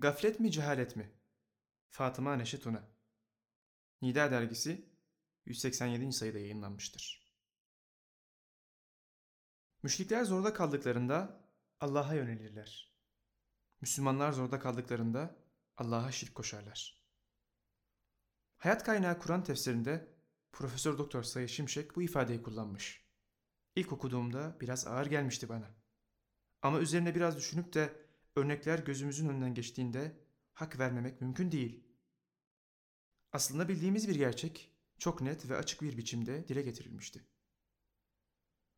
Gaflet mi cehalet mi? Fatıma Neşet Una Nida dergisi 187. sayıda yayınlanmıştır. Müşrikler zorda kaldıklarında Allah'a yönelirler. Müslümanlar zorda kaldıklarında Allah'a şirk koşarlar. Hayat kaynağı Kur'an tefsirinde Profesör Doktor Sayı Şimşek bu ifadeyi kullanmış. İlk okuduğumda biraz ağır gelmişti bana. Ama üzerine biraz düşünüp de örnekler gözümüzün önünden geçtiğinde hak vermemek mümkün değil. Aslında bildiğimiz bir gerçek çok net ve açık bir biçimde dile getirilmişti.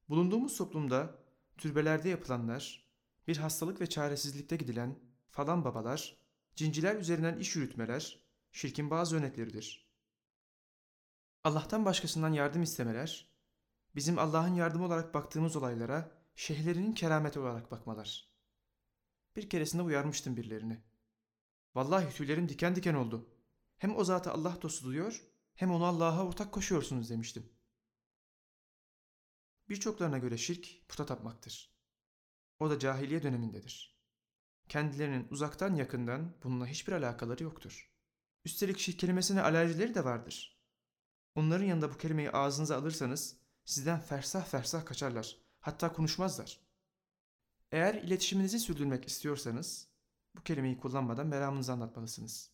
Bulunduğumuz toplumda türbelerde yapılanlar, bir hastalık ve çaresizlikte gidilen falan babalar, cinciler üzerinden iş yürütmeler, şirkin bazı örnekleridir. Allah'tan başkasından yardım istemeler, bizim Allah'ın yardımı olarak baktığımız olaylara şeyhlerinin kerameti olarak bakmalar. Bir keresinde uyarmıştım birilerini. Vallahi tüylerim diken diken oldu. Hem o zatı Allah dostu diyor hem onu Allah'a ortak koşuyorsunuz demiştim. Birçoklarına göre şirk puta tapmaktır. O da cahiliye dönemindedir. Kendilerinin uzaktan yakından bununla hiçbir alakaları yoktur. Üstelik şirk kelimesine alerjileri de vardır. Onların yanında bu kelimeyi ağzınıza alırsanız sizden fersah fersah kaçarlar. Hatta konuşmazlar. Eğer iletişiminizi sürdürmek istiyorsanız bu kelimeyi kullanmadan meramınızı anlatmalısınız.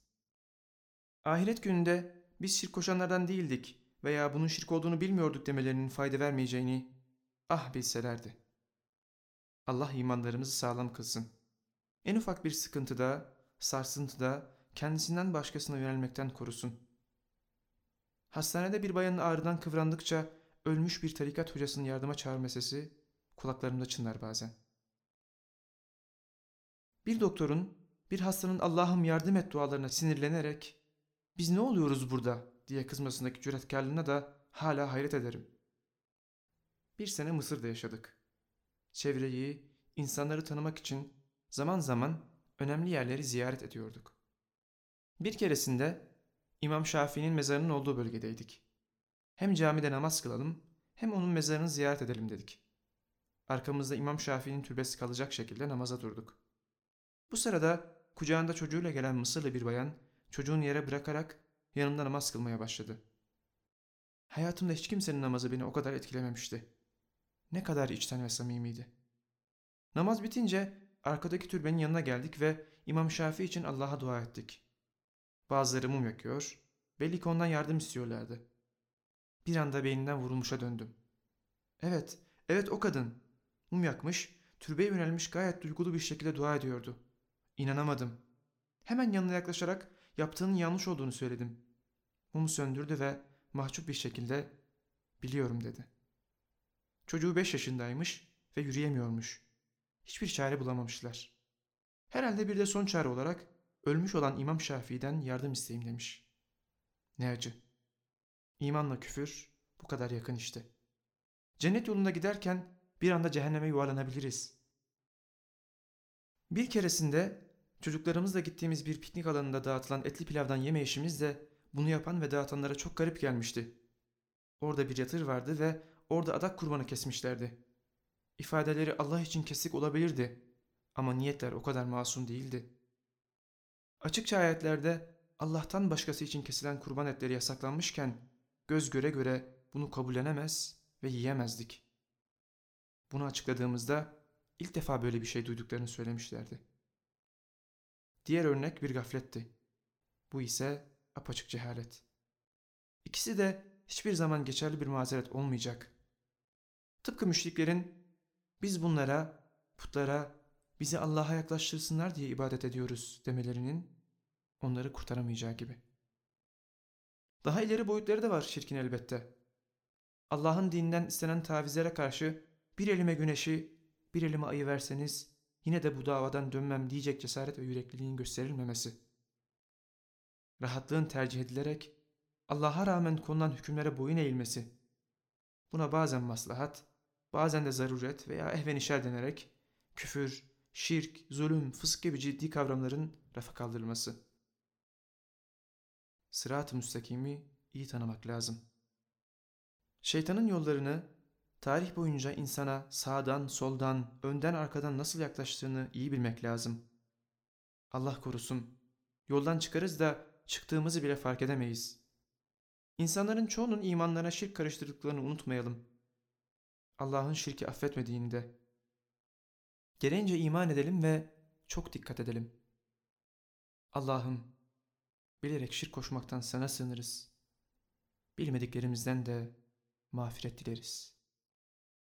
Ahiret gününde biz şirk koşanlardan değildik veya bunun şirk olduğunu bilmiyorduk demelerinin fayda vermeyeceğini ah bilselerdi. Allah imanlarımızı sağlam kılsın. En ufak bir sıkıntıda, sarsıntıda kendisinden başkasına yönelmekten korusun. Hastanede bir bayanın ağrıdan kıvrandıkça ölmüş bir tarikat hocasının yardıma çağırma sesi kulaklarımda çınlar bazen. Bir doktorun bir hastanın Allah'ım yardım et dualarına sinirlenerek biz ne oluyoruz burada diye kızmasındaki cüretkarlığına da hala hayret ederim. Bir sene Mısır'da yaşadık. Çevreyi, insanları tanımak için zaman zaman önemli yerleri ziyaret ediyorduk. Bir keresinde İmam Şafii'nin mezarının olduğu bölgedeydik. Hem camide namaz kılalım hem onun mezarını ziyaret edelim dedik. Arkamızda İmam Şafii'nin türbesi kalacak şekilde namaza durduk. Bu sırada kucağında çocuğuyla gelen Mısırlı bir bayan çocuğunu yere bırakarak yanımda namaz kılmaya başladı. Hayatımda hiç kimsenin namazı beni o kadar etkilememişti. Ne kadar içten ve samimiydi. Namaz bitince arkadaki türbenin yanına geldik ve İmam Şafii için Allah'a dua ettik. Bazıları mum yakıyor, belli ki ondan yardım istiyorlardı. Bir anda beyninden vurulmuşa döndüm. Evet, evet o kadın. Mum yakmış, türbeye yönelmiş gayet duygulu bir şekilde dua ediyordu. İnanamadım. Hemen yanına yaklaşarak yaptığının yanlış olduğunu söyledim. Mumu söndürdü ve mahcup bir şekilde biliyorum dedi. Çocuğu beş yaşındaymış ve yürüyemiyormuş. Hiçbir çare bulamamışlar. Herhalde bir de son çare olarak ölmüş olan İmam Şafii'den yardım isteyeyim demiş. Ne acı. İmanla küfür bu kadar yakın işte. Cennet yolunda giderken bir anda cehenneme yuvarlanabiliriz. Bir keresinde çocuklarımızla gittiğimiz bir piknik alanında dağıtılan etli pilavdan yeme işimiz de bunu yapan ve dağıtanlara çok garip gelmişti. Orada bir yatır vardı ve orada adak kurbanı kesmişlerdi. İfadeleri Allah için kesik olabilirdi ama niyetler o kadar masum değildi. Açıkça ayetlerde Allah'tan başkası için kesilen kurban etleri yasaklanmışken göz göre göre bunu kabullenemez ve yiyemezdik. Bunu açıkladığımızda ilk defa böyle bir şey duyduklarını söylemişlerdi. Diğer örnek bir gafletti. Bu ise apaçık cehalet. İkisi de hiçbir zaman geçerli bir mazeret olmayacak. Tıpkı müşriklerin biz bunlara, putlara, bizi Allah'a yaklaştırsınlar diye ibadet ediyoruz demelerinin onları kurtaramayacağı gibi. Daha ileri boyutları da var şirkin elbette. Allah'ın dininden istenen tavizlere karşı bir elime güneşi, bir elime ayı verseniz yine de bu davadan dönmem diyecek cesaret ve yürekliliğin gösterilmemesi. Rahatlığın tercih edilerek Allah'a rağmen konulan hükümlere boyun eğilmesi. Buna bazen maslahat, bazen de zaruret veya ehvenişer denerek küfür, şirk, zulüm, fısk gibi ciddi kavramların rafa kaldırılması. Sırat-ı müstakimi iyi tanımak lazım. Şeytanın yollarını tarih boyunca insana sağdan, soldan, önden, arkadan nasıl yaklaştığını iyi bilmek lazım. Allah korusun. Yoldan çıkarız da çıktığımızı bile fark edemeyiz. İnsanların çoğunun imanlarına şirk karıştırdıklarını unutmayalım. Allah'ın şirki affetmediğini de. Gereğince iman edelim ve çok dikkat edelim. Allah'ım, bilerek şirk koşmaktan sana sığınırız. Bilmediklerimizden de mağfiret dileriz.